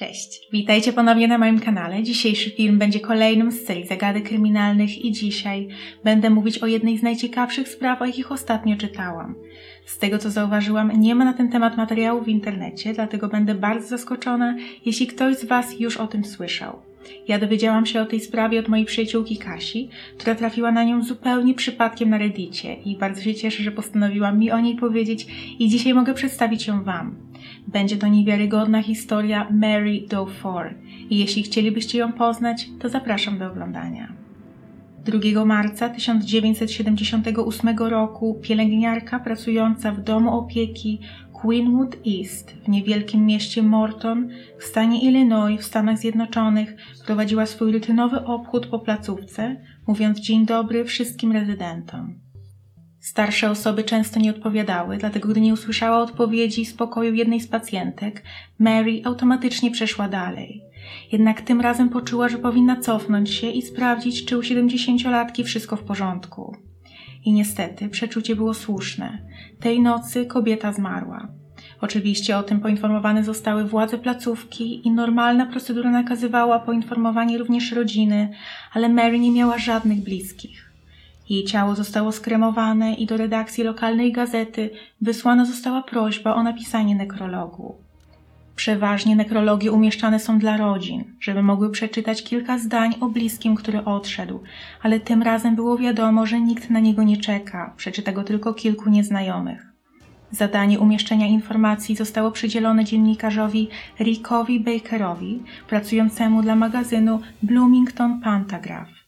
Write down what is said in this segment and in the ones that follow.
Cześć, witajcie ponownie na moim kanale. Dzisiejszy film będzie kolejnym z serii zagadek kryminalnych i dzisiaj będę mówić o jednej z najciekawszych spraw, o jakich ostatnio czytałam. Z tego co zauważyłam, nie ma na ten temat materiału w internecie, dlatego będę bardzo zaskoczona, jeśli ktoś z Was już o tym słyszał. Ja dowiedziałam się o tej sprawie od mojej przyjaciółki Kasi, która trafiła na nią zupełnie przypadkiem na Reddicie i bardzo się cieszę, że postanowiła mi o niej powiedzieć i dzisiaj mogę przedstawić ją Wam. Będzie to niewiarygodna historia Mary Doe i jeśli chcielibyście ją poznać, to zapraszam do oglądania. 2 marca 1978 roku pielęgniarka pracująca w domu opieki Queenwood East w niewielkim mieście Morton w stanie Illinois w Stanach Zjednoczonych prowadziła swój rutynowy obchód po placówce, mówiąc dzień dobry wszystkim rezydentom. Starsze osoby często nie odpowiadały, dlatego gdy nie usłyszała odpowiedzi z pokoju jednej z pacjentek, Mary automatycznie przeszła dalej. Jednak tym razem poczuła, że powinna cofnąć się i sprawdzić, czy u siedemdziesięciolatki wszystko w porządku. I niestety przeczucie było słuszne. Tej nocy kobieta zmarła. Oczywiście o tym poinformowane zostały władze placówki i normalna procedura nakazywała poinformowanie również rodziny, ale Mary nie miała żadnych bliskich. Jej ciało zostało skremowane i do redakcji lokalnej gazety wysłana została prośba o napisanie nekrologu. Przeważnie nekrologi umieszczane są dla rodzin, żeby mogły przeczytać kilka zdań o bliskim, który odszedł, ale tym razem było wiadomo, że nikt na niego nie czeka, przeczyta go tylko kilku nieznajomych. Zadanie umieszczenia informacji zostało przydzielone dziennikarzowi Rickowi Bakerowi, pracującemu dla magazynu Bloomington Pantagraph.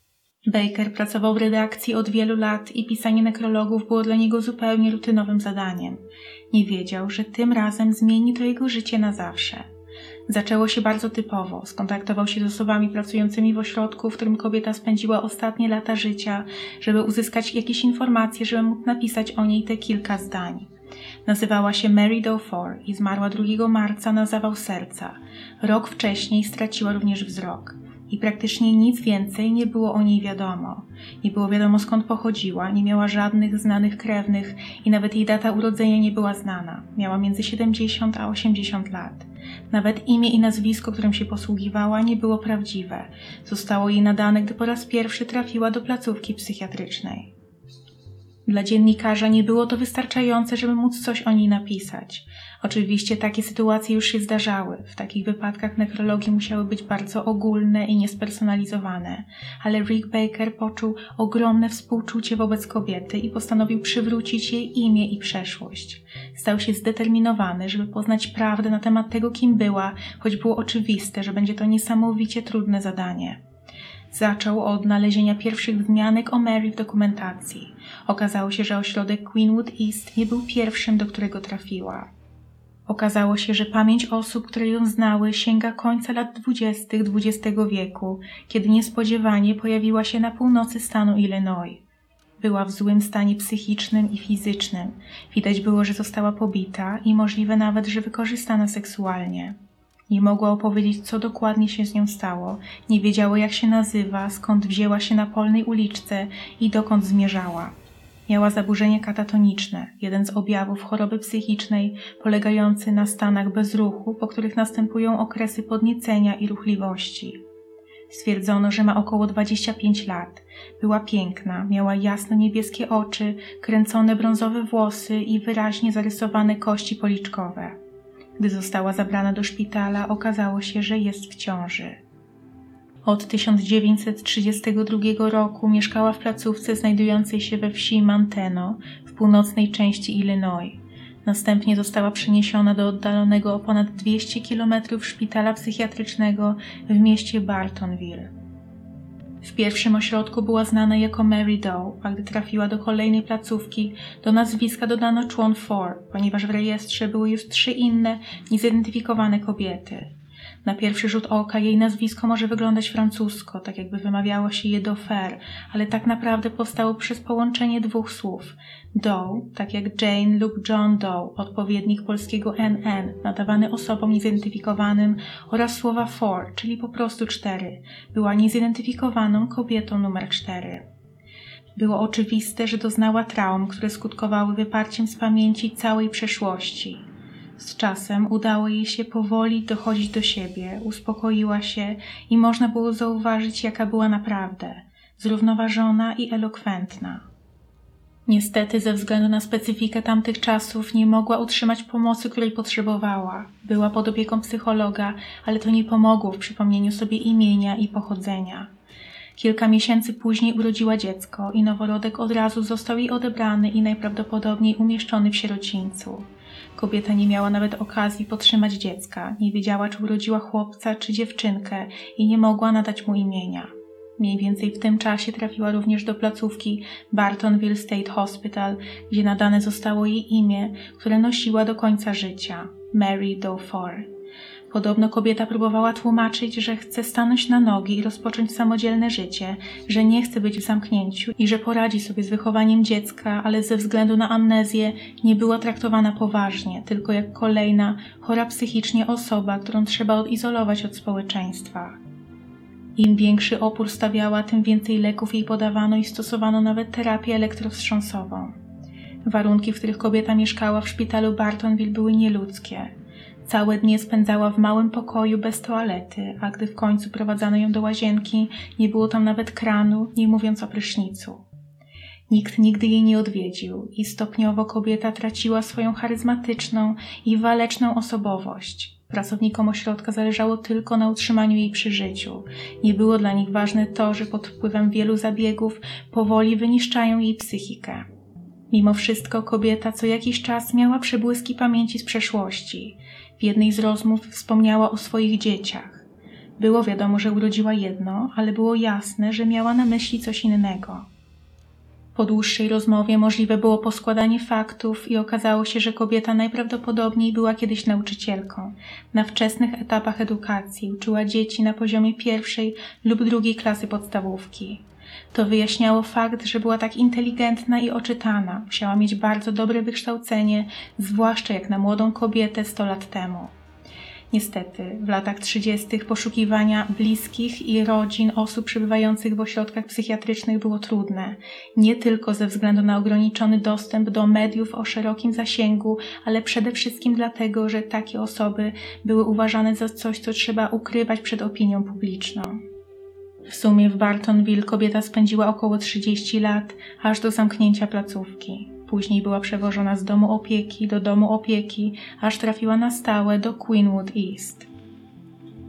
Baker pracował w redakcji od wielu lat i pisanie nekrologów było dla niego zupełnie rutynowym zadaniem. Nie wiedział, że tym razem zmieni to jego życie na zawsze. Zaczęło się bardzo typowo. Skontaktował się z osobami pracującymi w ośrodku, w którym kobieta spędziła ostatnie lata życia, żeby uzyskać jakieś informacje, żeby mógł napisać o niej te kilka zdań. Nazywała się Mary Doe i zmarła 2 marca na zawał serca. Rok wcześniej straciła również wzrok i praktycznie nic więcej nie było o niej wiadomo. Nie było wiadomo skąd pochodziła, nie miała żadnych znanych krewnych i nawet jej data urodzenia nie była znana. Miała między 70 a 80 lat. Nawet imię i nazwisko, którym się posługiwała, nie było prawdziwe. Zostało jej nadane, gdy po raz pierwszy trafiła do placówki psychiatrycznej. Dla dziennikarza nie było to wystarczające, żeby móc coś o niej napisać. Oczywiście takie sytuacje już się zdarzały. W takich wypadkach nekrologie musiały być bardzo ogólne i niespersonalizowane, ale Rick Baker poczuł ogromne współczucie wobec kobiety i postanowił przywrócić jej imię i przeszłość. Stał się zdeterminowany, żeby poznać prawdę na temat tego, kim była, choć było oczywiste, że będzie to niesamowicie trudne zadanie. Zaczął od odnalezienia pierwszych wzmianek o Mary w dokumentacji. Okazało się, że ośrodek Queenwood East nie był pierwszym, do którego trafiła. Okazało się, że pamięć osób, które ją znały, sięga końca lat dwudziestych XX wieku, kiedy niespodziewanie pojawiła się na północy stanu Illinois. Była w złym stanie psychicznym i fizycznym. Widać było, że została pobita i możliwe nawet, że wykorzystana seksualnie. Nie mogła opowiedzieć, co dokładnie się z nią stało, nie wiedziała, jak się nazywa, skąd wzięła się na polnej uliczce i dokąd zmierzała. Miała zaburzenie katatoniczne, jeden z objawów choroby psychicznej polegający na stanach bezruchu, po których następują okresy podniecenia i ruchliwości. Stwierdzono, że ma około 25 lat. Była piękna, miała jasno niebieskie oczy, kręcone brązowe włosy i wyraźnie zarysowane kości policzkowe. Gdy została zabrana do szpitala, okazało się, że jest w ciąży. Od 1932 roku mieszkała w placówce znajdującej się we wsi Manteno w północnej części Illinois. Następnie została przeniesiona do oddalonego o ponad 200 km szpitala psychiatrycznego w mieście Bartonville. W pierwszym ośrodku była znana jako Mary Doe, a gdy trafiła do kolejnej placówki, do nazwiska dodano człon 4, ponieważ w rejestrze były już trzy inne, niezidentyfikowane kobiety. Na pierwszy rzut oka jej nazwisko może wyglądać francusko, tak jakby wymawiało się je Dofer, ale tak naprawdę powstało przez połączenie dwóch słów. Doe, tak jak Jane lub John Doe, odpowiednik polskiego NN, nadawany osobom niezidentyfikowanym, oraz słowa four, czyli po prostu cztery. Była niezidentyfikowaną kobietą numer cztery. Było oczywiste, że doznała traum, które skutkowały wyparciem z pamięci całej przeszłości. Z czasem udało jej się powoli dochodzić do siebie, uspokoiła się i można było zauważyć, jaka była naprawdę zrównoważona i elokwentna. Niestety, ze względu na specyfikę tamtych czasów, nie mogła utrzymać pomocy, której potrzebowała. Była pod opieką psychologa, ale to nie pomogło w przypomnieniu sobie imienia i pochodzenia. Kilka miesięcy później urodziła dziecko i noworodek od razu został jej odebrany i najprawdopodobniej umieszczony w sierocińcu. Kobieta nie miała nawet okazji podtrzymać dziecka, nie wiedziała, czy urodziła chłopca czy dziewczynkę i nie mogła nadać mu imienia. Mniej więcej w tym czasie trafiła również do placówki Bartonville State Hospital, gdzie nadane zostało jej imię, które nosiła do końca życia Mary Daufort. Podobno kobieta próbowała tłumaczyć, że chce stanąć na nogi i rozpocząć samodzielne życie, że nie chce być w zamknięciu i że poradzi sobie z wychowaniem dziecka, ale ze względu na amnezję nie była traktowana poważnie, tylko jak kolejna chora psychicznie osoba, którą trzeba odizolować od społeczeństwa. Im większy opór stawiała, tym więcej leków jej podawano i stosowano nawet terapię elektrowstrząsową. Warunki, w których kobieta mieszkała w szpitalu Bartonville były nieludzkie. Całe dnie spędzała w małym pokoju bez toalety, a gdy w końcu prowadzano ją do łazienki, nie było tam nawet kranu, nie mówiąc o prysznicu. Nikt nigdy jej nie odwiedził i stopniowo kobieta traciła swoją charyzmatyczną i waleczną osobowość. Pracownikom ośrodka zależało tylko na utrzymaniu jej przy życiu. Nie było dla nich ważne to, że pod wpływem wielu zabiegów powoli wyniszczają jej psychikę. Mimo wszystko kobieta co jakiś czas miała przebłyski pamięci z przeszłości. W jednej z rozmów wspomniała o swoich dzieciach. Było wiadomo, że urodziła jedno, ale było jasne, że miała na myśli coś innego. Po dłuższej rozmowie możliwe było poskładanie faktów i okazało się, że kobieta najprawdopodobniej była kiedyś nauczycielką. Na wczesnych etapach edukacji uczyła dzieci na poziomie pierwszej lub drugiej klasy podstawówki. To wyjaśniało fakt, że była tak inteligentna i oczytana. Musiała mieć bardzo dobre wykształcenie, zwłaszcza jak na młodą kobietę 100 lat temu. Niestety, w latach 30. poszukiwania bliskich i rodzin osób przebywających w ośrodkach psychiatrycznych było trudne. Nie tylko ze względu na ograniczony dostęp do mediów o szerokim zasięgu, ale przede wszystkim dlatego, że takie osoby były uważane za coś, co trzeba ukrywać przed opinią publiczną. W sumie w Bartonville kobieta spędziła około 30 lat, aż do zamknięcia placówki. Później była przewożona z domu opieki do domu opieki, aż trafiła na stałe do Queenwood East.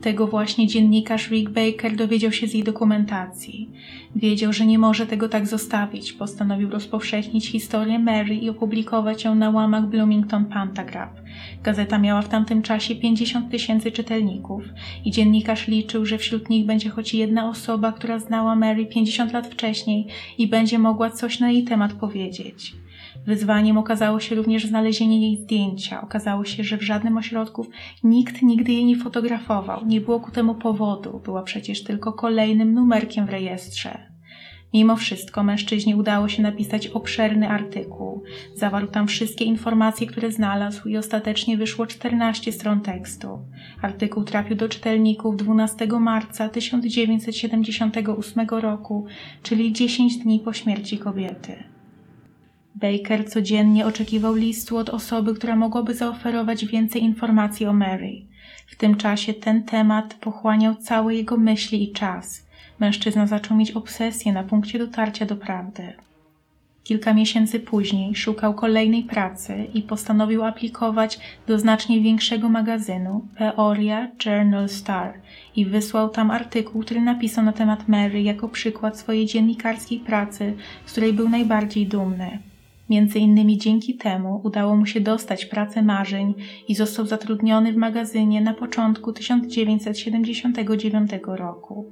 Tego właśnie dziennikarz Rick Baker dowiedział się z jej dokumentacji. Wiedział, że nie może tego tak zostawić. Postanowił rozpowszechnić historię Mary i opublikować ją na łamach Bloomington Pantagraph. Gazeta miała w tamtym czasie 50 tysięcy czytelników i dziennikarz liczył, że wśród nich będzie choć jedna osoba, która znała Mary 50 lat wcześniej i będzie mogła coś na jej temat powiedzieć. Wyzwaniem okazało się również znalezienie jej zdjęcia. Okazało się, że w żadnym ośrodku nikt nigdy jej nie fotografował. Nie było ku temu powodu. Była przecież tylko kolejnym numerkiem w rejestrze. Mimo wszystko mężczyźnie udało się napisać obszerny artykuł. Zawarł tam wszystkie informacje, które znalazł i ostatecznie wyszło 14 stron tekstu. Artykuł trafił do czytelników 12 marca 1978 roku, czyli 10 dni po śmierci kobiety. Baker codziennie oczekiwał listu od osoby, która mogłaby zaoferować więcej informacji o Mary. W tym czasie ten temat pochłaniał całe jego myśli i czas. Mężczyzna zaczął mieć obsesję na punkcie dotarcia do prawdy. Kilka miesięcy później szukał kolejnej pracy i postanowił aplikować do znacznie większego magazynu Peoria Journal Star i wysłał tam artykuł, który napisał na temat Mary jako przykład swojej dziennikarskiej pracy, z której był najbardziej dumny. Między innymi dzięki temu udało mu się dostać pracę marzeń i został zatrudniony w magazynie na początku 1979 roku.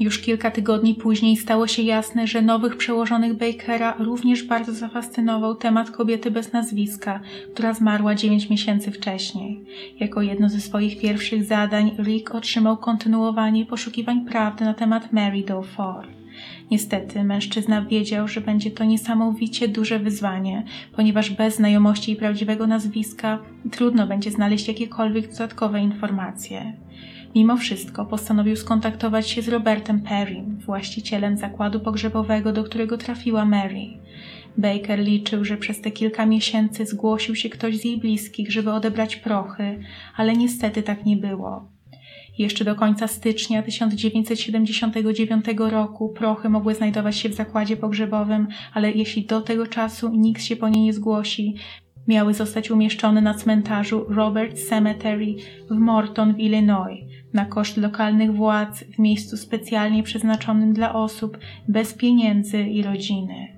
Już kilka tygodni później stało się jasne, że nowych przełożonych Bakera również bardzo zafascynował temat kobiety bez nazwiska, która zmarła 9 miesięcy wcześniej. Jako jedno ze swoich pierwszych zadań Rick otrzymał kontynuowanie poszukiwań prawdy na temat Mary Daufort. Niestety, mężczyzna wiedział, że będzie to niesamowicie duże wyzwanie, ponieważ bez znajomości i prawdziwego nazwiska trudno będzie znaleźć jakiekolwiek dodatkowe informacje. Mimo wszystko postanowił skontaktować się z Robertem Perrym, właścicielem zakładu pogrzebowego, do którego trafiła Mary. Baker liczył, że przez te kilka miesięcy zgłosił się ktoś z jej bliskich, żeby odebrać prochy, ale niestety tak nie było. Jeszcze do końca stycznia 1979 roku prochy mogły znajdować się w zakładzie pogrzebowym, ale jeśli do tego czasu nikt się po nie nie zgłosi, miały zostać umieszczone na cmentarzu Robert Cemetery w Morton w Illinois na koszt lokalnych władz w miejscu specjalnie przeznaczonym dla osób bez pieniędzy i rodziny.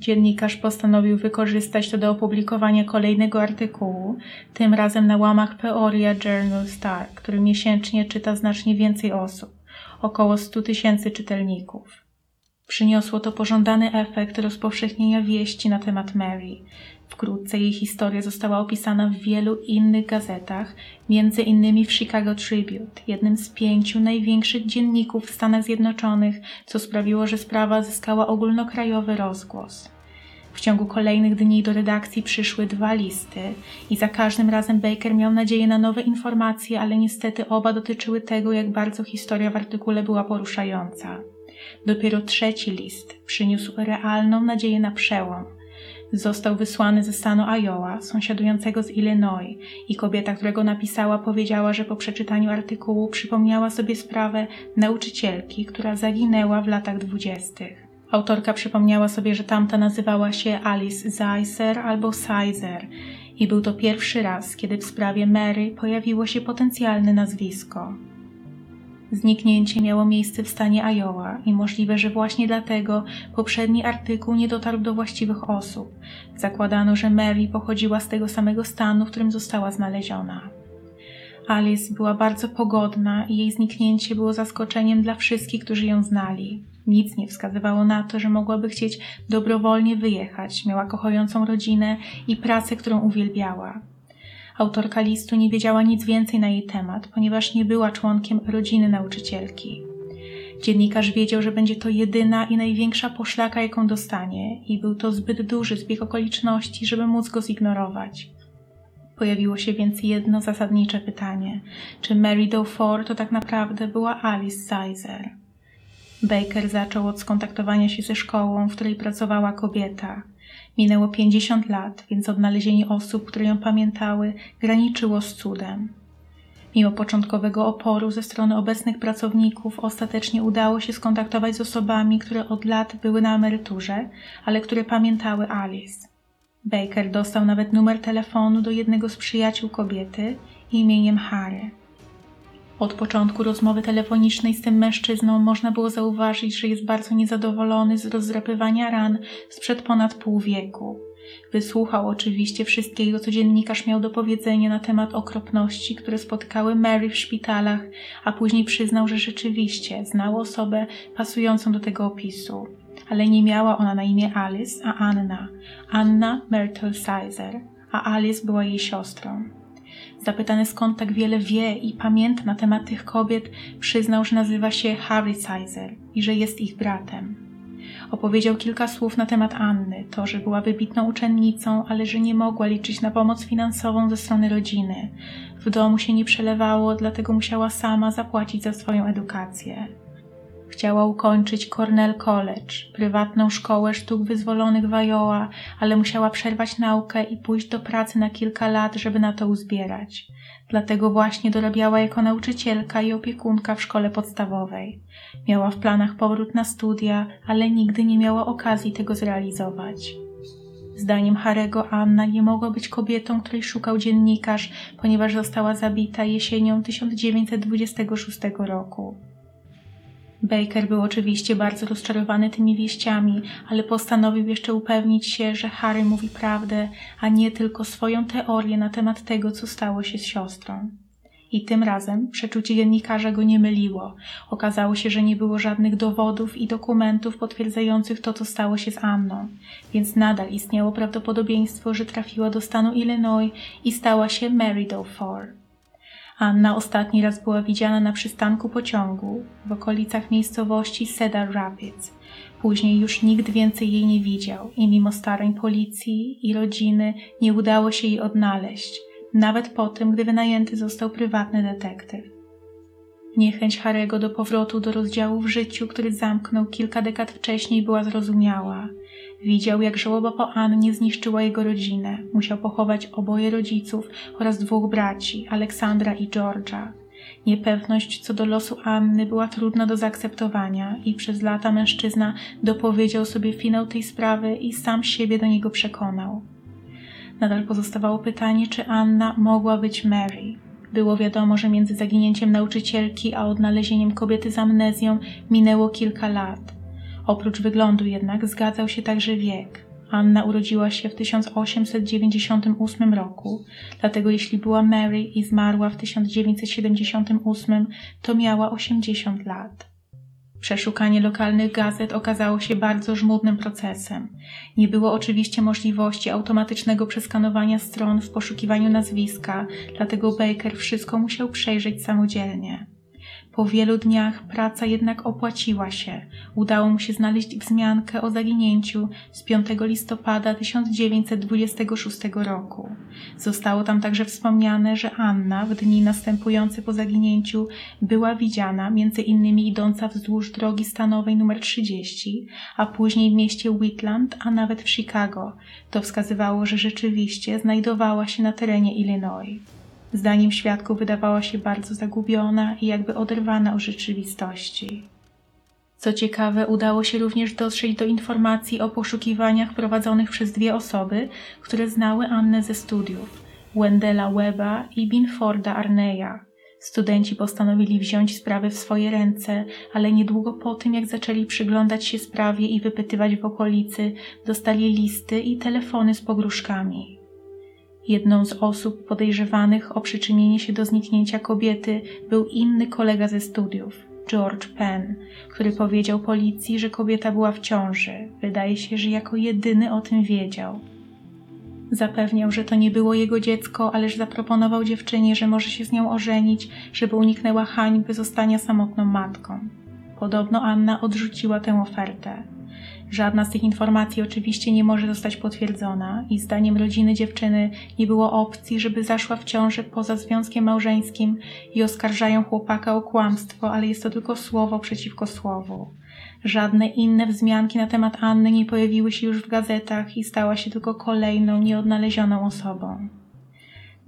Dziennikarz postanowił wykorzystać to do opublikowania kolejnego artykułu, tym razem na łamach Peoria Journal Star, który miesięcznie czyta znacznie więcej osób, około 100 tysięcy czytelników. Przyniosło to pożądany efekt rozpowszechnienia wieści na temat Mary. Wkrótce jej historia została opisana w wielu innych gazetach, między innymi w Chicago Tribune, jednym z pięciu największych dzienników w Stanach Zjednoczonych, co sprawiło, że sprawa zyskała ogólnokrajowy rozgłos. W ciągu kolejnych dni do redakcji przyszły dwa listy i za każdym razem Baker miał nadzieję na nowe informacje, ale niestety oba dotyczyły tego, jak bardzo historia w artykule była poruszająca. Dopiero trzeci list przyniósł realną nadzieję na przełom. Został wysłany ze stanu Iowa, sąsiadującego z Illinois, i kobieta, która go napisała, powiedziała, że po przeczytaniu artykułu przypomniała sobie sprawę nauczycielki, która zaginęła w latach dwudziestych. Autorka przypomniała sobie, że tamta nazywała się Alice Zeiser albo Sizer i był to pierwszy raz, kiedy w sprawie Mary pojawiło się potencjalne nazwisko. Zniknięcie miało miejsce w stanie Iowa i możliwe, że właśnie dlatego poprzedni artykuł nie dotarł do właściwych osób. Zakładano, że Mary pochodziła z tego samego stanu, w którym została znaleziona. Alice była bardzo pogodna i jej zniknięcie było zaskoczeniem dla wszystkich, którzy ją znali. Nic nie wskazywało na to, że mogłaby chcieć dobrowolnie wyjechać. Miała kochającą rodzinę i pracę, którą uwielbiała. Autorka listu nie wiedziała nic więcej na jej temat, ponieważ nie była członkiem rodziny nauczycielki. Dziennikarz wiedział, że będzie to jedyna i największa poszlaka, jaką dostanie, i był to zbyt duży zbieg okoliczności, żeby móc go zignorować. Pojawiło się więc jedno zasadnicze pytanie: czy Mary Ford to tak naprawdę była Alice Sizer? Baker zaczął od skontaktowania się ze szkołą, w której pracowała kobieta. Minęło 50 lat, więc odnalezienie osób, które ją pamiętały, graniczyło z cudem. Mimo początkowego oporu ze strony obecnych pracowników, ostatecznie udało się skontaktować z osobami, które od lat były na emeryturze, ale które pamiętały Alice. Baker dostał nawet numer telefonu do jednego z przyjaciół kobiety imieniem Harry. Od początku rozmowy telefonicznej z tym mężczyzną można było zauważyć, że jest bardzo niezadowolony z rozdrapywania ran sprzed ponad pół wieku. Wysłuchał oczywiście wszystkiego, co dziennikarz miał do powiedzenia na temat okropności, które spotkały Mary w szpitalach, a później przyznał, że rzeczywiście znał osobę pasującą do tego opisu. Ale nie miała ona na imię Alice, a Anna. Anna Myrtle Sizer, a Alice była jej siostrą. Zapytany skąd tak wiele wie i pamięta na temat tych kobiet, przyznał, że nazywa się Harry Sizer i że jest ich bratem. Opowiedział kilka słów na temat Anny, to, że była wybitną uczennicą, ale że nie mogła liczyć na pomoc finansową ze strony rodziny. W domu się nie przelewało, dlatego musiała sama zapłacić za swoją edukację. Chciała ukończyć Cornell College, prywatną szkołę sztuk wyzwolonych w Iowa, ale musiała przerwać naukę i pójść do pracy na kilka lat, żeby na to uzbierać. Dlatego właśnie dorabiała jako nauczycielka i opiekunka w szkole podstawowej. Miała w planach powrót na studia, ale nigdy nie miała okazji tego zrealizować. Zdaniem Harego Anna nie mogła być kobietą, której szukał dziennikarz, ponieważ została zabita jesienią 1926 roku. Baker był oczywiście bardzo rozczarowany tymi wieściami, ale postanowił jeszcze upewnić się, że Harry mówi prawdę, a nie tylko swoją teorię na temat tego, co stało się z siostrą. I tym razem przeczucie dziennikarza go nie myliło. Okazało się, że nie było żadnych dowodów i dokumentów potwierdzających to, co stało się z Anną, więc nadal istniało prawdopodobieństwo, że trafiła do stanu Illinois i stała się Mary Ford. Anna ostatni raz była widziana na przystanku pociągu w okolicach miejscowości Cedar Rapids. Później już nikt więcej jej nie widział i mimo starań policji i rodziny nie udało się jej odnaleźć, nawet po tym, gdy wynajęty został prywatny detektyw. Niechęć Harego do powrotu do rozdziału w życiu, który zamknął kilka dekad wcześniej, była zrozumiała. Widział, jak żałoba po Annie zniszczyła jego rodzinę. Musiał pochować oboje rodziców oraz dwóch braci, Aleksandra i Georgia. Niepewność co do losu Anny była trudna do zaakceptowania i przez lata mężczyzna dopowiedział sobie finał tej sprawy i sam siebie do niego przekonał. Nadal pozostawało pytanie, czy Anna mogła być Mary. Było wiadomo, że między zaginięciem nauczycielki a odnalezieniem kobiety z amnezją minęło kilka lat. Oprócz wyglądu jednak zgadzał się także wiek. Anna urodziła się w 1898 roku, dlatego jeśli była Mary i zmarła w 1978, to miała 80 lat. Przeszukanie lokalnych gazet okazało się bardzo żmudnym procesem. Nie było oczywiście możliwości automatycznego przeskanowania stron w poszukiwaniu nazwiska, dlatego Baker wszystko musiał przejrzeć samodzielnie. Po wielu dniach praca jednak opłaciła się. Udało mu się znaleźć wzmiankę o zaginięciu z 5 listopada 1926 roku. Zostało tam także wspomniane, że Anna w dni następujące po zaginięciu była widziana między innymi idąca wzdłuż drogi stanowej nr 30, a później w mieście Whitland, a nawet w Chicago. To wskazywało, że rzeczywiście znajdowała się na terenie Illinois. Zdaniem świadków wydawała się bardzo zagubiona i jakby oderwana od rzeczywistości. Co ciekawe, udało się również dotrzeć do informacji o poszukiwaniach prowadzonych przez dwie osoby, które znały Annę ze studiów Wendella Weba i Binforda Arneya. Studenci postanowili wziąć sprawę w swoje ręce, ale niedługo po tym, jak zaczęli przyglądać się sprawie i wypytywać w okolicy, dostali listy i telefony z pogróżkami. Jedną z osób podejrzewanych o przyczynienie się do zniknięcia kobiety był inny kolega ze studiów, George Penn, który powiedział policji, że kobieta była w ciąży. Wydaje się, że jako jedyny o tym wiedział. Zapewniał, że to nie było jego dziecko, ależ zaproponował dziewczynie, że może się z nią ożenić, żeby uniknęła hańby zostania samotną matką. Podobno Anna odrzuciła tę ofertę. Żadna z tych informacji oczywiście nie może zostać potwierdzona i zdaniem rodziny dziewczyny nie było opcji, żeby zaszła w ciąży poza związkiem małżeńskim i oskarżają chłopaka o kłamstwo, ale jest to tylko słowo przeciwko słowu. Żadne inne wzmianki na temat Anny nie pojawiły się już w gazetach i stała się tylko kolejną nieodnalezioną osobą.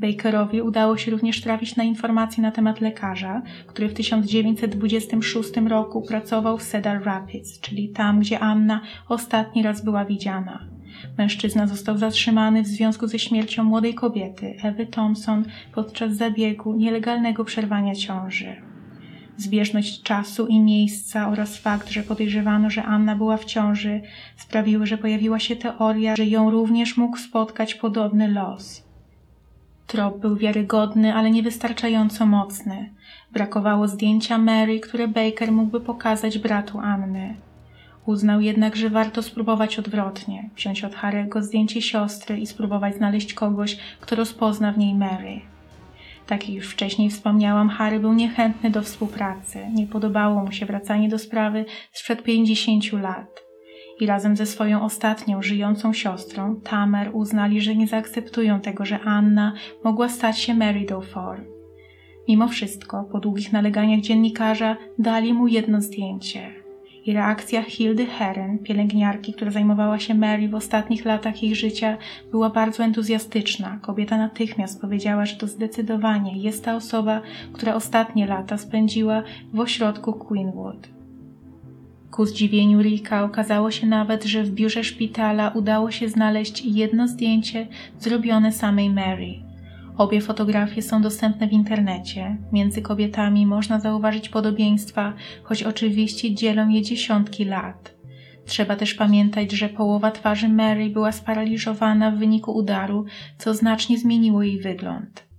Bakerowi udało się również trafić na informacje na temat lekarza, który w 1926 roku pracował w Cedar Rapids, czyli tam, gdzie Anna ostatni raz była widziana. Mężczyzna został zatrzymany w związku ze śmiercią młodej kobiety, Ewy Thompson, podczas zabiegu nielegalnego przerwania ciąży. Zbieżność czasu i miejsca oraz fakt, że podejrzewano, że Anna była w ciąży, sprawiły, że pojawiła się teoria, że ją również mógł spotkać podobny los. Trop był wiarygodny, ale niewystarczająco mocny. Brakowało zdjęcia Mary, które Baker mógłby pokazać bratu Anny. Uznał jednak, że warto spróbować odwrotnie, wziąć od Harego zdjęcie siostry i spróbować znaleźć kogoś, kto rozpozna w niej Mary. Tak jak już wcześniej wspomniałam, Harry był niechętny do współpracy. Nie podobało mu się wracanie do sprawy sprzed pięćdziesięciu lat i razem ze swoją ostatnią żyjącą siostrą, Tamer, uznali, że nie zaakceptują tego, że Anna mogła stać się Mary Beaufort. Mimo wszystko, po długich naleganiach dziennikarza, dali mu jedno zdjęcie. I reakcja Hildy Herren, pielęgniarki, która zajmowała się Mary w ostatnich latach jej życia, była bardzo entuzjastyczna. Kobieta natychmiast powiedziała, że to zdecydowanie jest ta osoba, która ostatnie lata spędziła w ośrodku Queenwood. Ku zdziwieniu Rika okazało się nawet, że w biurze szpitala udało się znaleźć jedno zdjęcie zrobione samej Mary. Obie fotografie są dostępne w internecie. Między kobietami można zauważyć podobieństwa, choć oczywiście dzielą je dziesiątki lat. Trzeba też pamiętać, że połowa twarzy Mary była sparaliżowana w wyniku udaru, co znacznie zmieniło jej wygląd.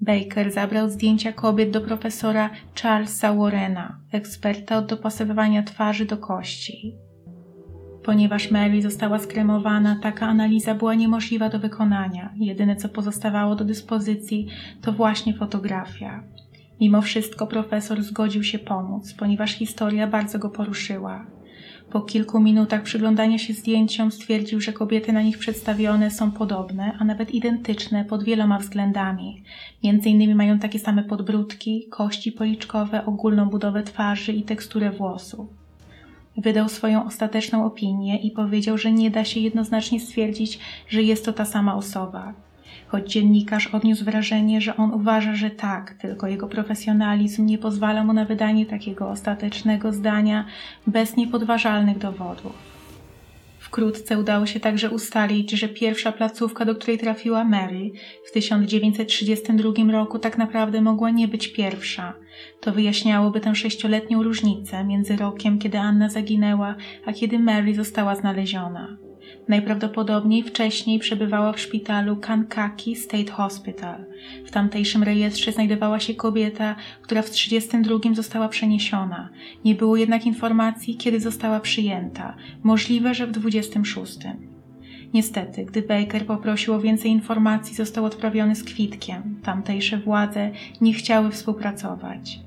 Baker zabrał zdjęcia kobiet do profesora Charlesa Warrena, eksperta od dopasowywania twarzy do kości. Ponieważ Mary została skremowana, taka analiza była niemożliwa do wykonania. Jedyne co pozostawało do dyspozycji to właśnie fotografia. Mimo wszystko profesor zgodził się pomóc, ponieważ historia bardzo go poruszyła. Po kilku minutach przyglądania się zdjęciom stwierdził, że kobiety na nich przedstawione są podobne, a nawet identyczne pod wieloma względami. Między innymi mają takie same podbródki, kości policzkowe, ogólną budowę twarzy i teksturę włosów. wydał swoją ostateczną opinię i powiedział, że nie da się jednoznacznie stwierdzić, że jest to ta sama osoba. Choć dziennikarz odniósł wrażenie, że on uważa, że tak, tylko jego profesjonalizm nie pozwala mu na wydanie takiego ostatecznego zdania bez niepodważalnych dowodów. Wkrótce udało się także ustalić, że pierwsza placówka, do której trafiła Mary w 1932 roku, tak naprawdę mogła nie być pierwsza. To wyjaśniałoby tę sześcioletnią różnicę między rokiem, kiedy Anna zaginęła, a kiedy Mary została znaleziona. Najprawdopodobniej wcześniej przebywała w szpitalu Kankaki State Hospital. W tamtejszym rejestrze znajdowała się kobieta, która w 32 została przeniesiona. Nie było jednak informacji, kiedy została przyjęta. Możliwe, że w 26. Niestety, gdy Baker poprosił o więcej informacji, został odprawiony z kwitkiem. Tamtejsze władze nie chciały współpracować.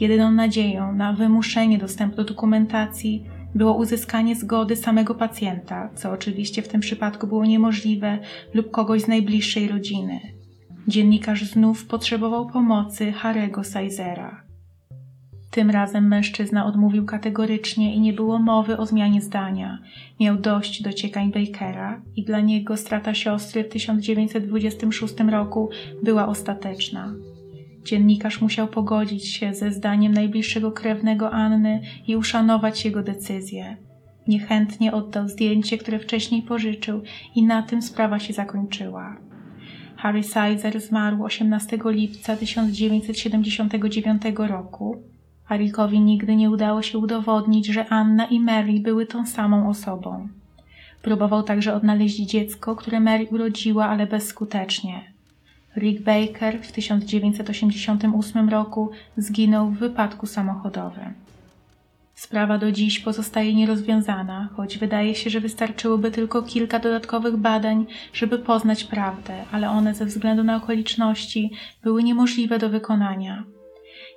Jedyną nadzieją na wymuszenie dostępu do dokumentacji było uzyskanie zgody samego pacjenta, co oczywiście w tym przypadku było niemożliwe, lub kogoś z najbliższej rodziny. Dziennikarz znów potrzebował pomocy Harego Sizera. Tym razem mężczyzna odmówił kategorycznie i nie było mowy o zmianie zdania. Miał dość dociekań Bakera i dla niego strata siostry w 1926 roku była ostateczna. Dziennikarz musiał pogodzić się ze zdaniem najbliższego krewnego Anny i uszanować jego decyzję. Niechętnie oddał zdjęcie, które wcześniej pożyczył i na tym sprawa się zakończyła. Harry Sizer zmarł 18 lipca 1979 roku. Harrikowi nigdy nie udało się udowodnić, że Anna i Mary były tą samą osobą. Próbował także odnaleźć dziecko, które Mary urodziła, ale bezskutecznie. Rick Baker w 1988 roku zginął w wypadku samochodowym. Sprawa do dziś pozostaje nierozwiązana, choć wydaje się, że wystarczyłoby tylko kilka dodatkowych badań, żeby poznać prawdę, ale one ze względu na okoliczności były niemożliwe do wykonania.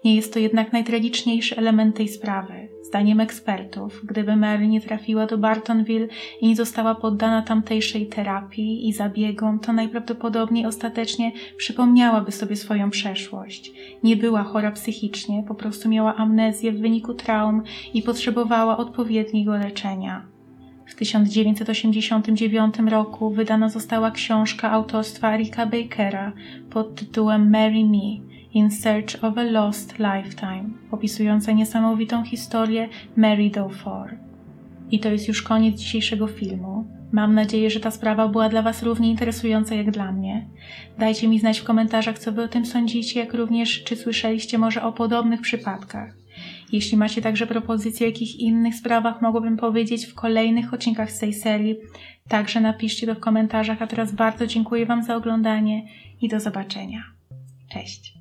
Nie jest to jednak najtragiczniejszy element tej sprawy. Zdaniem ekspertów, gdyby Mary nie trafiła do Bartonville i nie została poddana tamtejszej terapii i zabiegom, to najprawdopodobniej ostatecznie przypomniałaby sobie swoją przeszłość. Nie była chora psychicznie, po prostu miała amnezję w wyniku traum i potrzebowała odpowiedniego leczenia. W 1989 roku wydana została książka autorstwa Ricka Bakera pod tytułem Marry Me in Search of a Lost Lifetime, opisująca niesamowitą historię Mary Dowford. I to jest już koniec dzisiejszego filmu. Mam nadzieję, że ta sprawa była dla Was równie interesująca jak dla mnie. Dajcie mi znać w komentarzach, co Wy o tym sądzicie, jak również czy słyszeliście może o podobnych przypadkach. Jeśli macie także propozycje o jakich innych sprawach mogłabym powiedzieć w kolejnych odcinkach z tej serii, także napiszcie to w komentarzach, a teraz bardzo dziękuję Wam za oglądanie i do zobaczenia. Cześć!